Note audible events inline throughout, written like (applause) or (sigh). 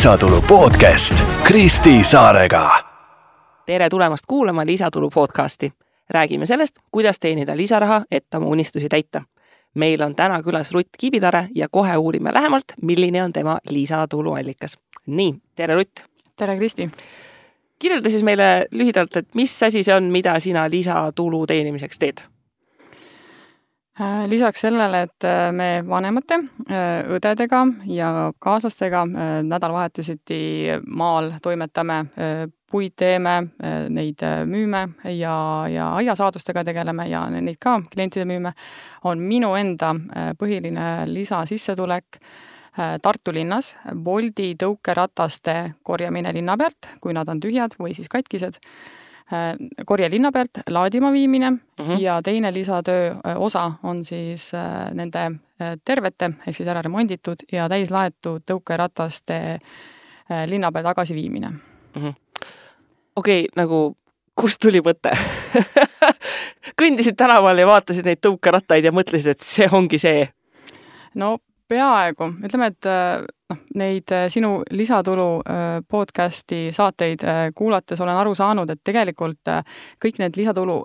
lisatulu podcast Kristi Saarega. tere tulemast kuulama Lisatulu podcasti. räägime sellest, kuidas teenida lisaraha, et oma unistusi täita. meil on täna külas Rutt Kivitare ja kohe uurime lähemalt, milline on tema lisatuluallikas. nii, tere Rutt. tere, Kristi. kirjelda siis meile lühidalt, et mis asi see on, mida sina lisatulu teenimiseks teed lisaks sellele, et äh, me vanemate, äh, õdedega ja kaaslastega nädalavahetuseti maal toimetame, puid teeme, neid müüme ja, ja aiasaadustega tegeleme ja neid ka klientidele müüme, on minu enda põhiline lisasissetulek Tartu linnas Bolti tõukerataste korjamine linna pealt, kui nad on tühjad või siis katkised. Äh, korje linna pealt laadima viimine mm -hmm. ja teine lisatöö äh, osa on siis äh, nende tervete ehk siis ära remonditud ja täislaetud tõukerataste linna peale tagasiviimine mm -hmm.. okei okay,, nagu kust tuli mõte (laughs) kõndisid tänaval ja vaatasid neid tõukerattaid ja mõtlesid, et see ongi see? no peaaegu, ütleme, et noh, neid äh, sinu lisatulu äh, podcasti saateid äh, kuulates olen aru saanud, et tegelikult kõik need lisatulu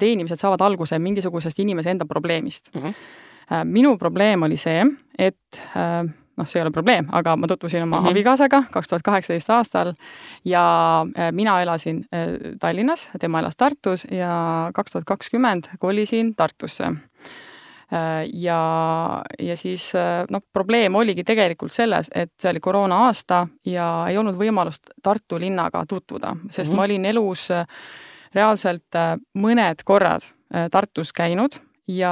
teenimised saavad alguse mingisugusest inimese enda probleemist mm. -hmm. minu probleem oli see, et noh, see ei ole probleem, aga ma tutvusin oma mm -hmm. abikaasaga kaks tuhat kaheksateist aastal ja mina elasin Tallinnas, tema elas Tartus ja kaks tuhat kakskümmend kolisin Tartusse ja, ja siis äh, noh, probleem oligi tegelikult selles, et see oli koroona aasta ja ei olnud võimalust Tartu linnaga tutvuda, sest mm -hmm. ma olin elus äh, reaalselt mõned korrad Tartus käinud ja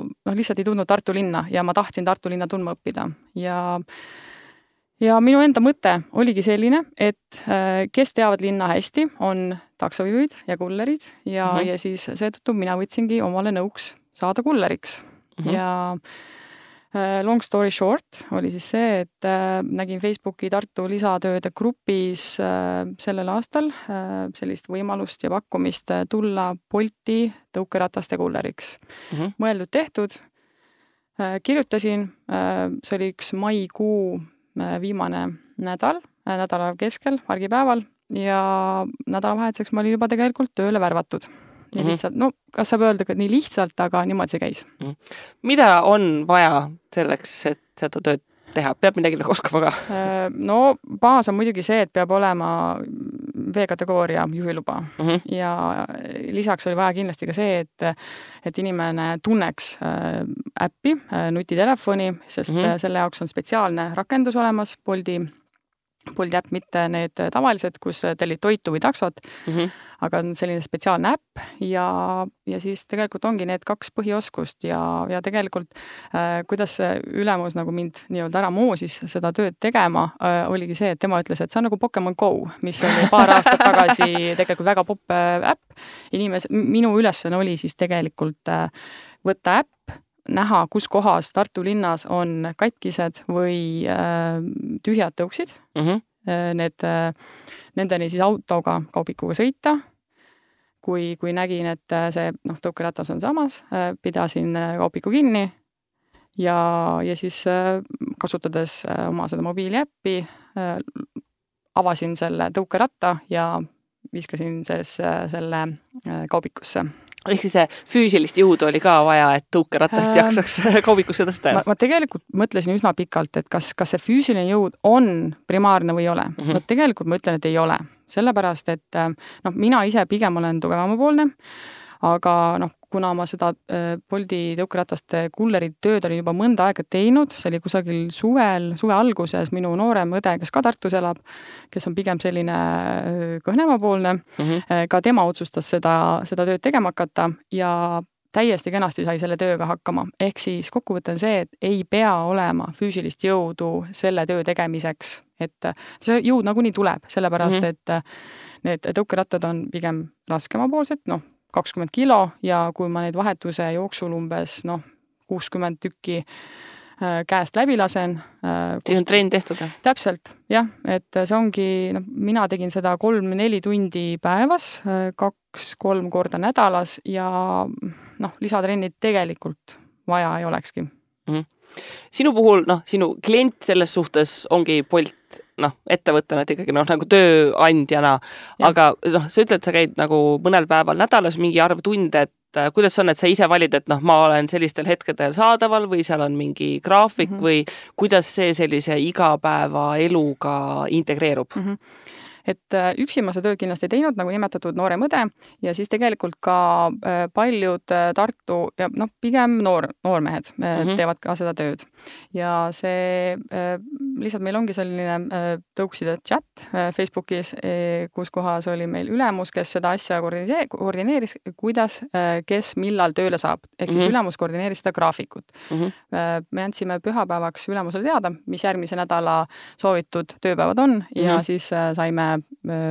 noh, lihtsalt ei tundnud Tartu linna ja ma tahtsin Tartu linna tundma õppida ja ja minu enda mõte oligi selline, et kes teavad linna hästi, on taksojuhid ja kullerid ja mm, -hmm. ja siis seetõttu mina võtsingi omale nõuks saada kulleriks mm -hmm. ja äh, long story short oli siis see, et äh, nägin Facebooki Tartu lisatööde grupis äh, sellel aastal sellist võimalust ja pakkumist tulla Bolti tõukerataste kulleriks mm. -hmm. mõeldud-tehtud, kirjutasin, see oli üks maikuu viimane nädal, nädala keskel, argipäeval ja nädalavahetuseks ma olin juba tegelikult tööle värvatud nii mm -hmm. lihtsalt, no kas saab öelda ka nii lihtsalt, aga niimoodi see käis mm. -hmm. mida on vaja selleks, et seda tööd teha, peab midagi nagu oskama ka? Äh, no baas on muidugi see, et peab olema V-kategooria juhiluba mm -hmm. ja lisaks oli vaja kindlasti ka see, et et inimene tunneks äh, äppi, äh, nutitelefoni, sest mm -hmm. selle jaoks on spetsiaalne rakendus olemas, Bolti Bolti äpp, mitte need tavalised, kus tellid toitu või taksot mm, -hmm. aga on selline spetsiaalne äpp ja, ja siis tegelikult ongi need kaks põhioskust ja, ja tegelikult äh, kuidas ülemus nagu mind nii-öelda ära moosis seda tööd tegema äh,, oligi see, et tema ütles, et see on nagu Pokemon Go, mis oli paar (laughs) aastat tagasi tegelikult väga popp äh, äpp. inimesed, minu ülesanne oli siis tegelikult äh, võtta äpp näha, kus kohas Tartu linnas on katkised või äh, tühjad tõuksid mm. -hmm. Need äh,, nendeni siis autoga, kaubikuga sõita. kui, kui nägin, et see noh, tõukeratas on samas pidasin kaubiku kinni ja, ja siis kasutades oma seda mobiiliäppi avasin selle tõukeratta ja viskasin selles, selle kaubikusse ehk siis füüsilist jõudu oli ka vaja, et tõukeratast ähm, jaksaks (laughs) kaubikusse tõsta? ma, tegelikult mõtlesin üsna pikalt, et kas, kas see füüsiline jõud on primaarne või ei ole mm. -hmm. no tegelikult ma ütlen, et ei ole, sellepärast et noh, mina ise pigem olen tugevamapoolne aga noh, kuna ma seda äh, Bolti tõukerataste kulleri tööd olin juba mõnda aega teinud, see oli kusagil suvel, suve alguses, minu noorem õde, kes ka Tartus elab, kes on pigem selline äh, kõhnemapoolne mm, -hmm. ka tema otsustas seda, seda tööd tegema hakata ja täiesti kenasti sai selle tööga hakkama, ehk siis kokkuvõte on see, et ei pea olema füüsilist jõudu selle töö tegemiseks, et see jõud nagunii tuleb, sellepärast mm -hmm. et need tõukerattad on pigem raskemapoolsed, noh, kakskümmend kilo ja kui ma neid vahetuse jooksul umbes noh, kuuskümmend tükki äh, käest läbi lasen. Äh, siis on trenn tehtud, jah? täpselt, jah, et see ongi, noh, mina tegin seda kolm-neli tundi päevas, äh, kaks-kolm korda nädalas ja noh, lisatrenni tegelikult vaja ei olekski mm. -hmm. sinu puhul, noh, sinu klient selles suhtes ongi Bolt noh, ettevõttena, et ikkagi noh, nagu tööandjana, aga noh, sa ütled, sa käid nagu mõnel päeval nädalas mingi arv tunde, et äh, kuidas on, et sa ise valid, et noh, ma olen sellistel hetkedel saadaval või seal on mingi graafik mm -hmm. või kuidas see sellise igapäevaeluga integreerub mm? -hmm et äh, üksi ma seda tööd kindlasti ei teinud, nagu nimetatud noorem õde ja siis tegelikult ka äh, paljud äh, Tartu ja noh, pigem noor, noormehed mm -hmm. teevad ka seda tööd. ja see, lihtsalt meil ongi selline tõukside chat Facebookis, kus kohas oli meil ülemus, kes seda asja koordineeris, kuidas, kes millal tööle saab, ehk siis mm -hmm. ülemus koordineeris seda graafikut mm. -hmm. me andsime pühapäevaks ülemusele teada, mis järgmise nädala soovitud tööpäevad on mm -hmm. ja siis saime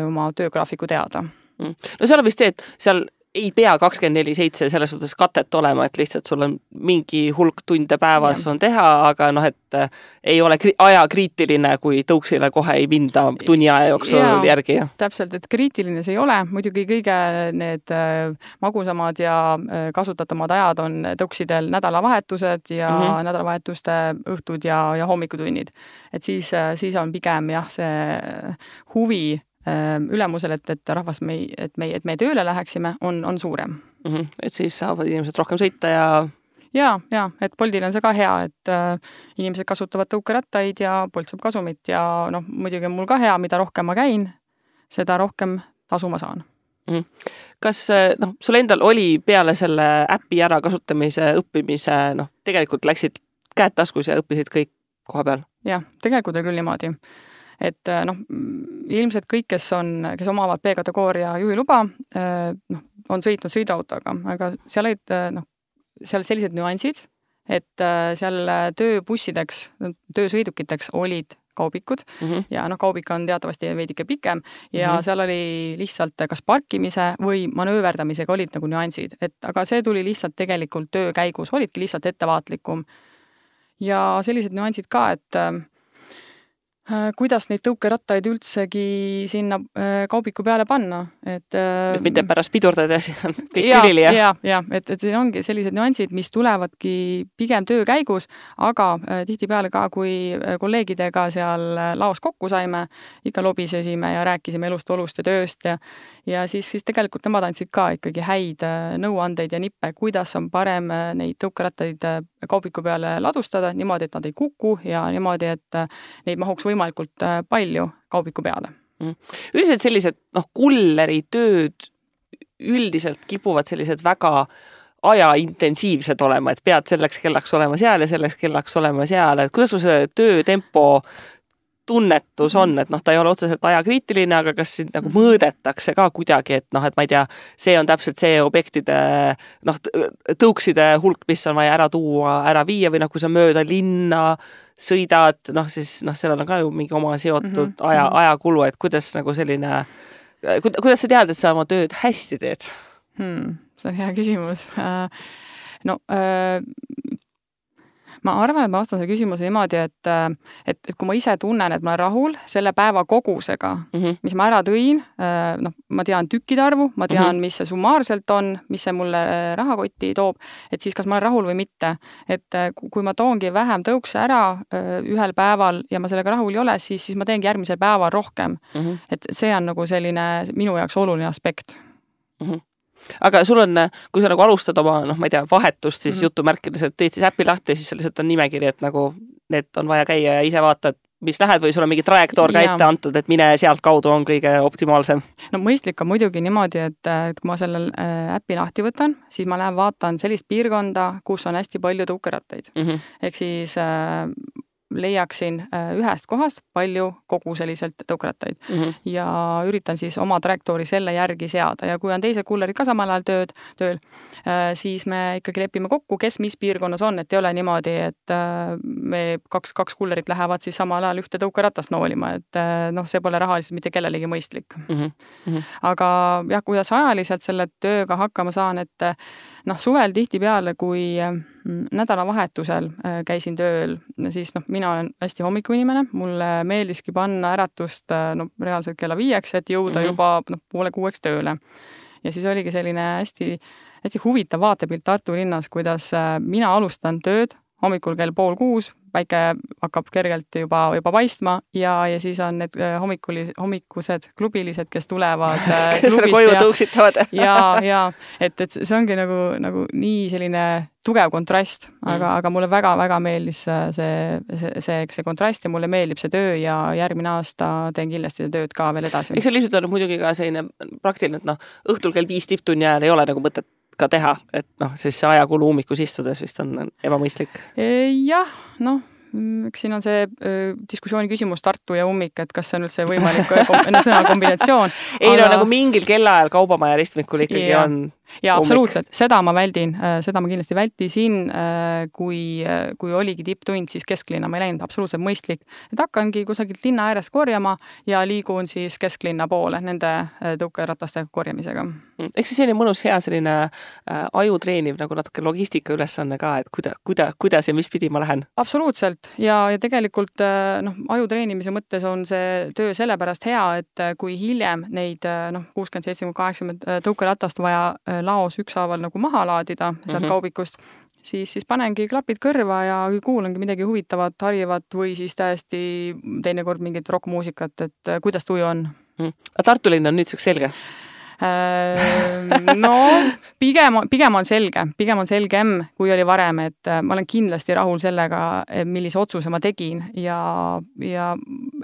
oma töögraafiku teada. Mm. no seal on vist see, et seal ei pea kakskümmend neli seitse selles suhtes katet olema, et lihtsalt sul on mingi hulk tunde päevas ja. on teha, aga noh, et äh, ei ole kri ajakriitiline, kui tõuksile kohe ei minda tunni aja jooksul ja, järgi. täpselt, et kriitiline see ei ole, muidugi kõige need äh, magusamad ja äh, kasutatumad ajad on tõuksidel nädalavahetused ja mm -hmm. nädalavahetuste õhtud ja, ja hommikutunnid. et siis, siis on pigem jah, see huvi ülemusel, et, et rahvas me, et meie, et me tööle läheksime, on, on suurem mm. -hmm. et siis saavad inimesed rohkem sõita ja ja, ja et Boltil on see ka hea, et äh, inimesed kasutavad tõukerattaid ja Bolt saab kasumit ja noh, muidugi on mul ka hea, mida rohkem ma käin, seda rohkem tasu ma saan mm. -hmm. kas äh, noh, sul endal oli peale selle äpi ärakasutamise õppimise noh, tegelikult läksid käed taskus ja õppisid kõik koha peal? jah, tegelikult oli küll niimoodi et äh, noh, ilmselt kõik, kes on, kes omavad B-kategooria juhiluba, äh, noh, on sõitnud sõiduautoga, aga seal olid äh, noh, seal sellised nüansid, et seal tööbussideks, töösõidukiteks olid kaubikud mm -hmm. ja noh, kaubik on teatavasti veidike pikem ja mm -hmm. seal oli lihtsalt kas parkimise või manööverdamisega olid nagu nüansid, et aga see tuli lihtsalt tegelikult töö käigus, olidki lihtsalt ettevaatlikum. ja sellised nüansid ka, et kuidas neid tõukerattaid üldsegi sinna äh, kaubiku peale panna, et äh, et mitte pärast pidurdada ja siis (laughs) on kõik külili, jah? ja, ja, et, et siin ongi sellised nüansid, mis tulevadki pigem töö käigus, aga tihtipeale ka, kui kolleegidega seal laos kokku saime, ikka lobisesime ja rääkisime elust-olust ja tööst ja ja siis, siis tegelikult nemad andsid ka ikkagi häid äh, nõuandeid ja nippe, kuidas on parem äh, neid tõukerattaid äh, kaubiku peale ladustada niimoodi, et nad ei kuku ja niimoodi, et neid mahuks võimalikult palju kaubiku peale. Mm.. üldiselt sellised noh, kulleritööd üldiselt kipuvad sellised väga ajaintensiivsed olema, et pead selleks kellaks olema seal ja selleks kellaks olema seal, et kuidas sul see töötempo tunnetus on, et noh, ta ei ole otseselt ajakriitiline, aga kas sind nagu mõõdetakse ka kuidagi, et noh, et ma ei tea, see on täpselt see objektide noh, tõukside hulk, mis on vaja ära tuua, ära viia või noh, kui sa mööda linna sõidad, noh siis noh, sellel on ka ju mingi oma seotud mm -hmm. aja, ajakulu, et kuidas nagu selline, kuidas sa tead, et sa oma tööd hästi teed hmm,? see on hea küsimus no äh, ma arvan, et ma vastan selle küsimuse niimoodi, et, äh, et, et kui ma ise tunnen, et ma olen rahul selle päeva kogusega mm, -hmm. mis ma ära tõin, äh, noh, ma tean tükkide arvu, ma tean mm, -hmm. mis see summaarselt on, mis see mulle äh, rahakotti toob, et siis kas ma olen rahul või mitte. et kui ma toongi vähem tõukse ära ühel päeval ja ma sellega rahul ei ole, siis, siis ma teengi järgmisel päeval rohkem mm. -hmm. et see on nagu selline minu jaoks oluline aspekt mm. -hmm aga sul on, kui sa nagu alustad oma noh, ma ei tea, vahetust siis mm -hmm. jutumärkides, et teed siis äpi lahti ja siis lihtsalt on nimekiri, et nagu need on vaja käia ja ise vaatad, mis lähed või sul on mingi trajektoor ka ette antud, et mine sealtkaudu on kõige optimaalsem? no mõistlik on muidugi niimoodi, et, et kui ma selle äh, äpi lahti võtan, siis ma lähen vaatan sellist piirkonda, kus on hästi palju tõukerattaid mm. -hmm. ehk siis äh, leiaksin äh, ühest kohast palju koguseliselt tõukerattaid mm -hmm. ja üritan siis oma trajektoori selle järgi seada ja kui on teised kullerid ka samal ajal tööd, tööl, äh, siis me ikkagi lepime kokku, kes mis piirkonnas on, et ei ole niimoodi, et äh, me kaks, kaks kullerit lähevad siis samal ajal ühte tõukeratast noolima, et noh, see pole rahaliselt mitte kellelegi mõistlik mm. -hmm. aga jah, kuidas ajaliselt selle tööga hakkama saan, et noh, suvel tihtipeale, kui mm, nädalavahetusel äh, käisin tööl, siis noh, mina olen hästi hommikuinimene, mulle meeldiski panna äratust äh, no reaalselt kella viieks, et jõuda mm -hmm. juba noh, poole kuueks tööle. ja siis oligi selline hästi, hästi huvitav vaatepilt Tartu linnas, kuidas äh, mina alustan tööd hommikul kell pool kuus, päike hakkab kergelt juba, juba paistma ja, ja siis on need hommikulis-, hommikused klubilised, kes tulevad (laughs) kes selle koju tõuksitavad. (laughs) ja, ja et, et see ongi nagu, nagu nii selline tugev kontrast, aga mm., aga mulle väga-väga meeldis see, see, see, see kontrast ja mulle meeldib see töö ja järgmine aasta teen kindlasti seda tööd ka veel edasi. eks see lihtsalt on muidugi ka selline praktiline, et noh, õhtul kell viis tipptunni ajal ei ole nagu mõtet ka teha, et noh, siis see ajakulu ummikus istudes vist on ebamõistlik. jah, noh Mm, eks siin on see öö, diskussiooni küsimus Tartu ja ummik, et kas see on üldse võimalik (laughs) sõna kombinatsioon. ei aga... no nagu mingil kellaajal Kaubamaja ristmikul ikkagi ja. on jaa, absoluutselt, seda ma väldin, seda ma kindlasti vältisin, kui, kui oligi tipptund, siis kesklinna ma ei läinud, absoluutselt mõistlik. et hakkangi kusagilt linna äärest korjama ja liigun siis kesklinna poole nende tõukerataste korjamisega. Mm, eks see selline mõnus, hea selline äh, aju treeniv nagu natuke logistika ülesanne ka, et kuida-, kuida-, kuidas ja mis pidi ma lähen? absoluutselt, ja, ja tegelikult äh, noh, aju treenimise mõttes on see töö sellepärast hea, et äh, kui hiljem neid äh, noh, kuuskümmend, seitsekümmend, kaheksakümmend tõukeratast vaja laos ükshaaval nagu maha laadida sealt mm -hmm. kaubikust, siis, siis panengi klapid kõrva ja kuulangi midagi huvitavat, harivat või siis täiesti teinekord mingit rokkmuusikat, et kuidas tuju on mm.. aga Tartu linn on nüüdseks selge? Äh, no pigem, pigem on selge, pigem on selgem, kui oli varem, et äh, ma olen kindlasti rahul sellega, millise otsuse ma tegin ja, ja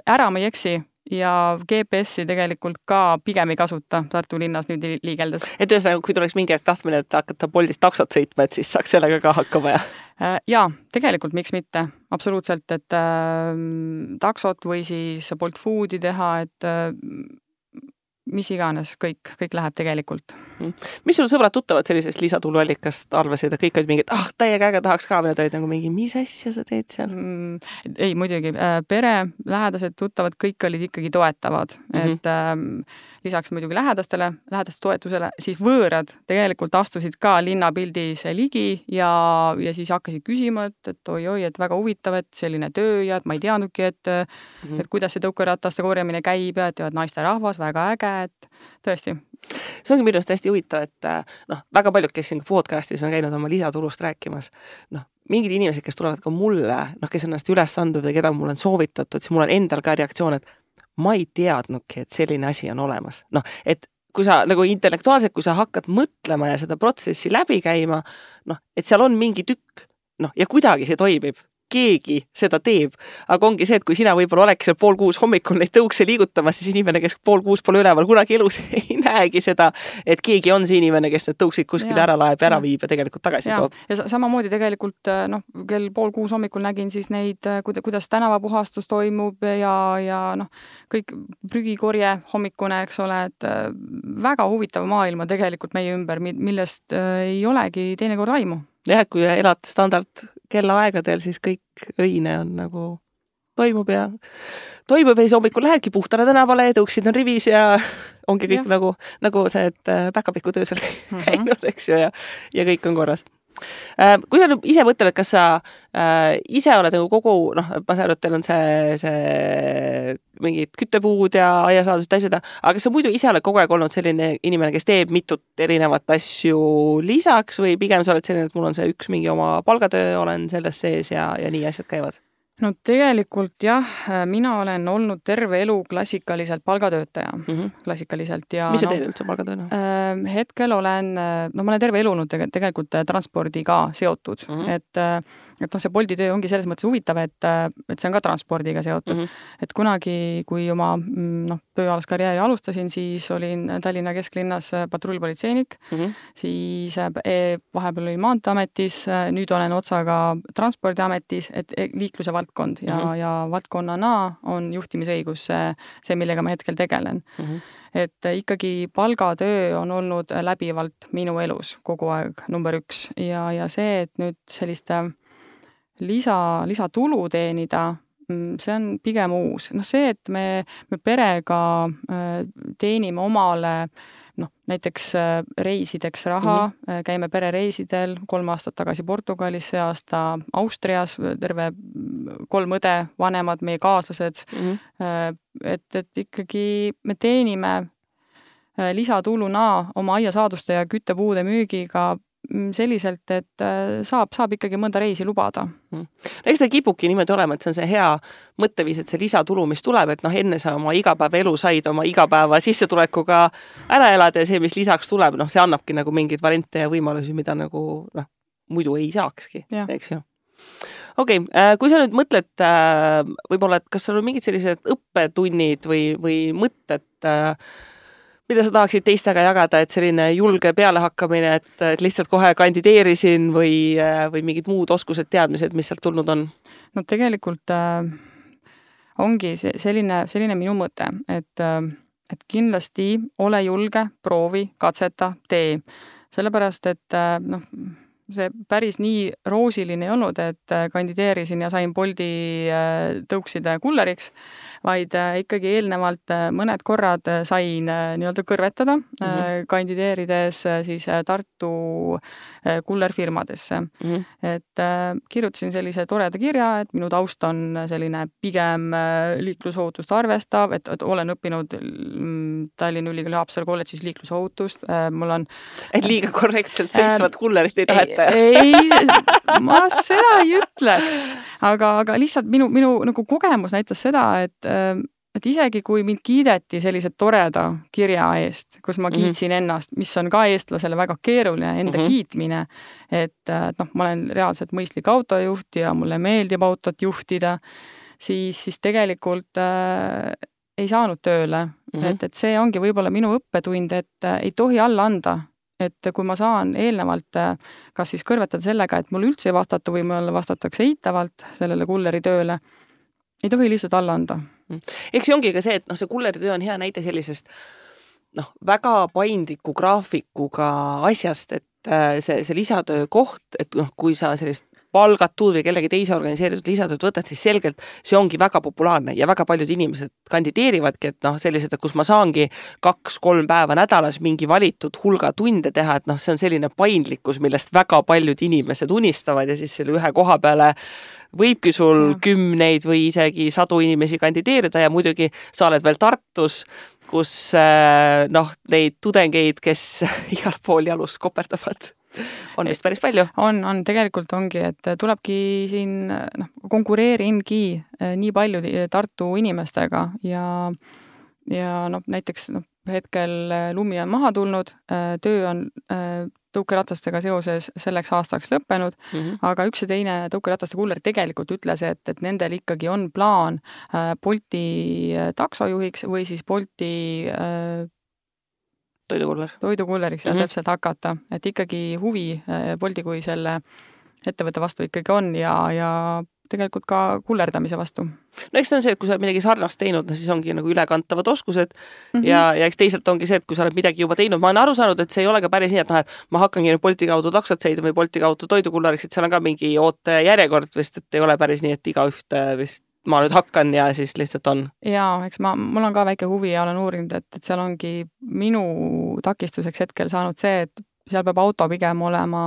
ära ma ei eksi ja GPS-i tegelikult ka pigem ei kasuta Tartu linnas nüüd liigeldes. et ühesõnaga, kui tuleks mingi hetk tahtmine, et hakata Boltist taksot sõitma, et siis saaks sellega ka hakkama ja? Äh, jaa, tegelikult miks mitte, absoluutselt, et äh, taksot või siis Bolt Foodi teha, et äh, mis iganes, kõik, kõik läheb tegelikult. Mm. mis sul sõbrad-tuttavad sellisest lisatuluallikast arvasid, et kõik olid mingid, ah, täiega äge, tahaks ka, või nad olid nagu mingi, mis asja sa teed seal mm,? ei, muidugi, äh, pere, lähedased, tuttavad, kõik olid ikkagi toetavad mm, -hmm. et ähm, lisaks muidugi lähedastele, lähedaste toetusele, siis võõrad tegelikult astusid ka linnapildis ligi ja, ja siis hakkasid küsima, et, et oi-oi, et väga huvitav, et selline töö ja et ma ei teadnudki, et mm, -hmm. et kuidas see tõukerataste korjamine käib ja et, et naisterahvas, väga äge, et tõesti see ongi minu arust hästi huvitav, et noh, väga paljud, kes siin podcast'is on käinud oma lisatulust rääkimas, noh, mingid inimesed, kes tulevad ka mulle, noh, kes ennast üles andnud või keda mul on soovitatud, siis mul on endal ka reaktsioon, et ma ei teadnudki, et selline asi on olemas. noh, et kui sa nagu intellektuaalselt, kui sa hakkad mõtlema ja seda protsessi läbi käima, noh, et seal on mingi tükk, noh, ja kuidagi see toimib keegi seda teeb. aga ongi see, et kui sina võib-olla oleks seal pool kuus hommikul neid tõukse liigutamas, siis inimene, kes pool kuus pole üleval, kunagi elus (laughs) ei näegi seda, et keegi on see inimene, kes need tõuksid kuskile ära laeb ja ära viib ja tegelikult tagasi ja. toob. ja samamoodi tegelikult äh, noh, kell pool kuus hommikul nägin siis neid, äh, kuidas tänavapuhastus toimub ja, ja noh, kõik prügikorje hommikune, eks ole, et äh, väga huvitav maailm on tegelikult meie ümber, millest ei olegi teinekord aimu jah, et kui elad standard kellaaegadel, siis kõik öine on nagu toimub ja toimub ja siis hommikul lähedki puhtale tänavale, tõuksid on rivis ja ongi kõik ja. nagu, nagu see, et äh, päkapikud öösel mm -hmm. käinud, eks ju, ja, ja kõik on korras kui sa nüüd ise mõtled, kas sa äh, ise oled nagu kogu noh, ma saan aru, et teil on see, see mingid küttepuud ja aiasaadused, asjad, aga kas sa muidu ise oled kogu aeg olnud selline inimene, kes teeb mitut erinevat asju lisaks või pigem sa oled selline, et mul on see üks mingi oma palgatöö, olen selles sees ja, ja nii asjad käivad? No tegelikult jah, mina olen olnud terve elu klassikaliselt palgatöötaja mm, -hmm. klassikaliselt ja mis sa teed no, üldse palgatööna äh,? hetkel olen, no ma olen terve elu olnud tegelikult transpordiga seotud mm, -hmm. et äh, et noh, see Bolti töö ongi selles mõttes huvitav, et, et see on ka transpordiga seotud mm. -hmm. et kunagi, kui oma mm, noh, tööalast karjääri alustasin, siis olin Tallinna kesklinnas patrullpolitseinik mm, -hmm. siis e, vahepeal olin Maanteeametis, nüüd olen otsaga Transpordiametis, et e, liikluse valdkond ja mm, -hmm. ja valdkonnana on juhtimisõigus see, see, millega ma hetkel tegelen mm. -hmm et ikkagi palgatöö on olnud läbivalt minu elus kogu aeg number üks ja, ja see, et nüüd selliste äh, lisa, lisatulu teenida, mm, see on pigem uus. noh, see, et me, me perega äh, teenime omale noh, näiteks äh, reisideks raha mm, -hmm. käime perereisidel, kolm aastat tagasi Portugalis, see aasta Austrias, terve kolm õde, vanemad, meie kaaslased mm. -hmm. et, et ikkagi me teenime lisatuluna oma aiasaaduste ja küttepuude müügiga selliselt, et äh, saab, saab ikkagi mõnda reisi lubada. eks ta kipubki niimoodi olema, et see on see hea mõtteviis, et see lisatulu, mis tuleb, et noh, enne sa oma igapäevaelu said oma igapäeva sissetulekuga ära elada ja see, mis lisaks tuleb, noh, see annabki nagu mingeid variante ja võimalusi, mida nagu noh, muidu ei saakski, eks ju. Okei okay,, kui sa nüüd mõtled võib-olla, et kas sul on mingid sellised õppetunnid või, või mõtted mida sa tahaksid teistega jagada, et selline julge pealehakkamine, et, et lihtsalt kohe kandideerisin või, või mingid muud oskused, teadmised, mis sealt tulnud on? no tegelikult äh, ongi see selline, selline minu mõte, et äh, et kindlasti ole julge, proovi, katseta, tee. sellepärast, et äh, noh, see päris nii roosiline ei olnud, et äh, kandideerisin ja sain Boldi äh, tõukside kulleriks vaid äh, ikkagi eelnevalt mõned korrad sain nii-öelda kõrvetada mm, -hmm. kandideerides siis Tartu kullerfirmadesse mm. -hmm. et kirjutasin sellise toreda kirja, et minu taust on selline pigem liiklusohutust arvestav, et, et olen õppinud mm, Tallinna Ülikooli Haapsalu kolledžis liiklusohutust, mul on et liiga korrektselt sõitsevat äh, kullerit ei taheta? Ei, ma seda ei ütleks, aga, aga lihtsalt minu, minu nagu kogemus näitas seda, et et isegi kui mind kiideti sellise toreda kirja eest, kus ma mhm. kiitsin mm -hmm. ennast, mis on ka eestlasele väga keeruline, enda mm -hmm. kiitmine, et, et noh, ma olen reaalselt mõistlik autojuht ja mulle meeldib autot juhtida, siis, siis tegelikult äh, ei saanud tööle mm. -hmm. et, et see ongi võib-olla minu õppetund, et äh, ei tohi alla anda et kui ma saan eelnevalt äh, kas siis kõrvetada sellega, et mulle üldse ei vastata või mulle vastatakse eitavalt sellele kulleri tööle, ei tohi lihtsalt alla anda. Mm. eks see ongi ka see, et noh, see kulleritöö on hea näide sellisest noh, väga paindliku graafikuga asjast, et äh, see, see lisatöö koht, et noh, kui sa sellist palgatud või kellegi teise organiseeritud lisatööd võtad, siis selgelt see ongi väga populaarne ja väga paljud inimesed kandideerivadki, et noh, sellised, et kus ma saangi kaks-kolm päeva nädalas mingi valitud hulga tunde teha, et noh, see on selline paindlikkus, millest väga paljud inimesed unistavad ja siis selle ühe koha peale võibki sul ja. kümneid või isegi sadu inimesi kandideerida ja muidugi sa oled veel Tartus, kus äh, noh, neid tudengeid, kes (laughs) igal pool jalus koperdavad (laughs) on vist päris palju. on, on, tegelikult ongi, et tulebki siin noh, konkureeringi eh, nii palju Tartu inimestega ja ja noh, näiteks noh, hetkel lumi on maha tulnud, töö on tõukeratastega seoses selleks aastaks lõppenud mm, -hmm. aga üks ja teine tõukerataste kuller tegelikult ütles, et, et nendel ikkagi on plaan Bolti taksojuhiks või siis Bolti toidukuller. toidukulleriks jah mm -hmm. täpselt hakata, et ikkagi huvi äh, Bolti kui selle ettevõtte vastu ikkagi on ja, ja tegelikult ka kullerdamise vastu. no eks see on see, et kui sa oled midagi sarnast teinud, no siis ongi nagu ülekantavad oskused mm -hmm. ja, ja eks teisalt ongi see, et kui sa oled midagi juba teinud, ma olen aru saanud, et see ei ole ka päris nii, et noh, et ma hakkangi nüüd Bolti kaudu taksot sõitma või Bolti kaudu toidukulleriks, et seal on ka mingi ootejärjekord vist, et ei ole päris nii, et igaühte vist ma nüüd hakkan ja siis lihtsalt on. jaa, eks ma, mul on ka väike huvi ja olen uurinud, et, et seal ongi minu takistuseks hetkel saanud see, et seal peab auto pigem olema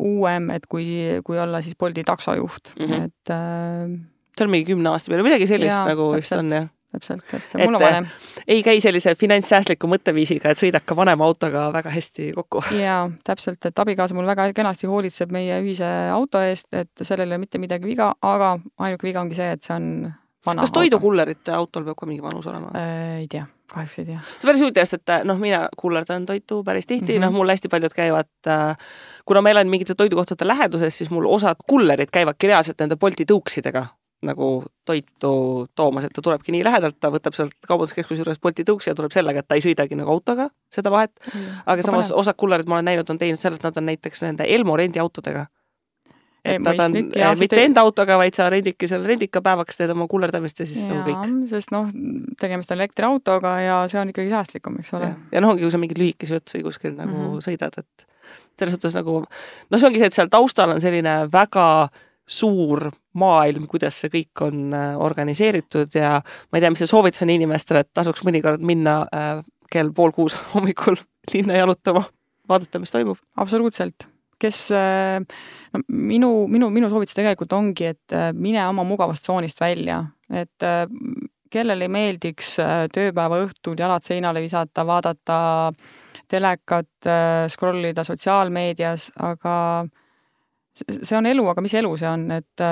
uuem, et kui, kui olla siis Bolti taksojuht mm, -hmm. et äh, see on mingi kümne aasta peale, midagi sellist jaa, nagu vist on jah täpselt, et mul on vanem. ei käi sellise finantssäästliku mõtteviisiga, et sõidad ka vanema autoga väga hästi kokku. jaa, täpselt, et abikaasa mul väga kenasti hoolitseb meie ühise auto eest, et sellel ei ole mitte midagi viga, aga ainuke viga ongi see, et see on vana kas toidukullerite autol peab ka mingi vanus olema äh,? ei tea, kahjuks ei tea. see on päris huvitav, sest et noh, mina kullerdan toitu päris tihti mm, -hmm. noh, mul hästi paljud käivad äh,, kuna ma elan mingite toidukohtade läheduses, siis mul osad kullerid käivadki reaalselt nende Bolti tõuksidega nagu toitu toomas, et ta tulebki nii lähedalt, ta võtab sealt kaubanduskeskuse juures Bolti tõuksi ja tuleb sellega, et ta ei sõidagi nagu autoga seda vahet mm,. aga samas osad kullerid ma olen näinud, on teinud selle, et nad on näiteks nende Elmo rendiautodega. et ei, nad on ja, mitte te... enda autoga, vaid sa rendidki selle rendikapäevaks, teed oma kullerdamist ja siis ja, on kõik. sest noh, tegemist on elektriautoga ja see on ikkagi säästlikum, eks ole. ja noh, ongi, kui sa mingeid lühikesi otsi kuskil nagu mm -hmm. sõidad, et selles suhtes nagu noh, see ongi see, et seal taustal on selline väga suur maailm, kuidas see kõik on äh, organiseeritud ja ma ei tea, mis see soovitus on inimestele, et tasuks mõnikord minna äh, kell pool kuus (laughs) hommikul linna jalutama, vaadata, mis toimub. absoluutselt, kes äh, no minu, minu, minu soovitus tegelikult ongi, et mine oma mugavustsoonist välja, et kellele ei meeldiks tööpäeva õhtul jalad seinale visata, vaadata telekat, scroll ida sotsiaalmeedias, aga see on elu, aga mis elu see on, et,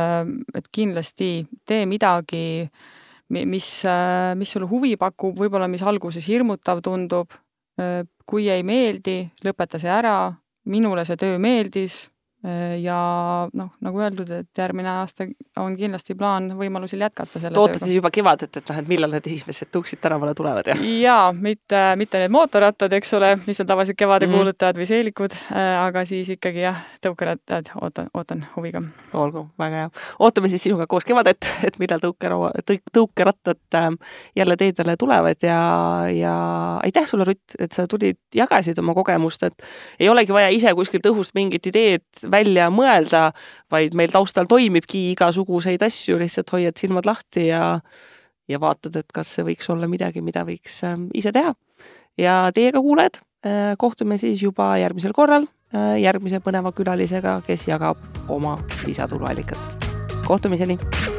et kindlasti tee midagi, mis, mis sulle huvi pakub, võib-olla mis alguses hirmutav tundub. kui ei meeldi, lõpeta see ära. minule see töö meeldis ja noh, nagu öeldud, et järgmine aasta on kindlasti plaan võimalusel jätkata selle oota siis juba kevadet, et noh, et millal need esimesed tõuksid tänavale tulevad, jah? jaa, mitte, mitte need mootorrattad, eks ole, mis on tavaliselt kevade mm kuulutajad või seelikud, äh, aga siis ikkagi jah, tõukerattad, ootan, ootan huviga. olgu, väga hea. ootame siis sinuga koos kevadet, et millal tõukeraua, tõukerattad ähm, jälle teedele tulevad ja, ja aitäh sulle, Rutt, et sa tulid, jagasid oma kogemust, et ei olegi vaja ise kuskilt õhust mingit ideed välja mõelda, vaid meil taustal toimibki igasuguseid asju, lihtsalt hoiad silmad lahti ja ja vaatad, et kas see võiks olla midagi, mida võiks ähm, ise teha. ja teiega, kuulajad, äh, kohtume siis juba järgmisel korral äh, järgmise põneva külalisega, kes jagab oma lisatuluallikat. kohtumiseni!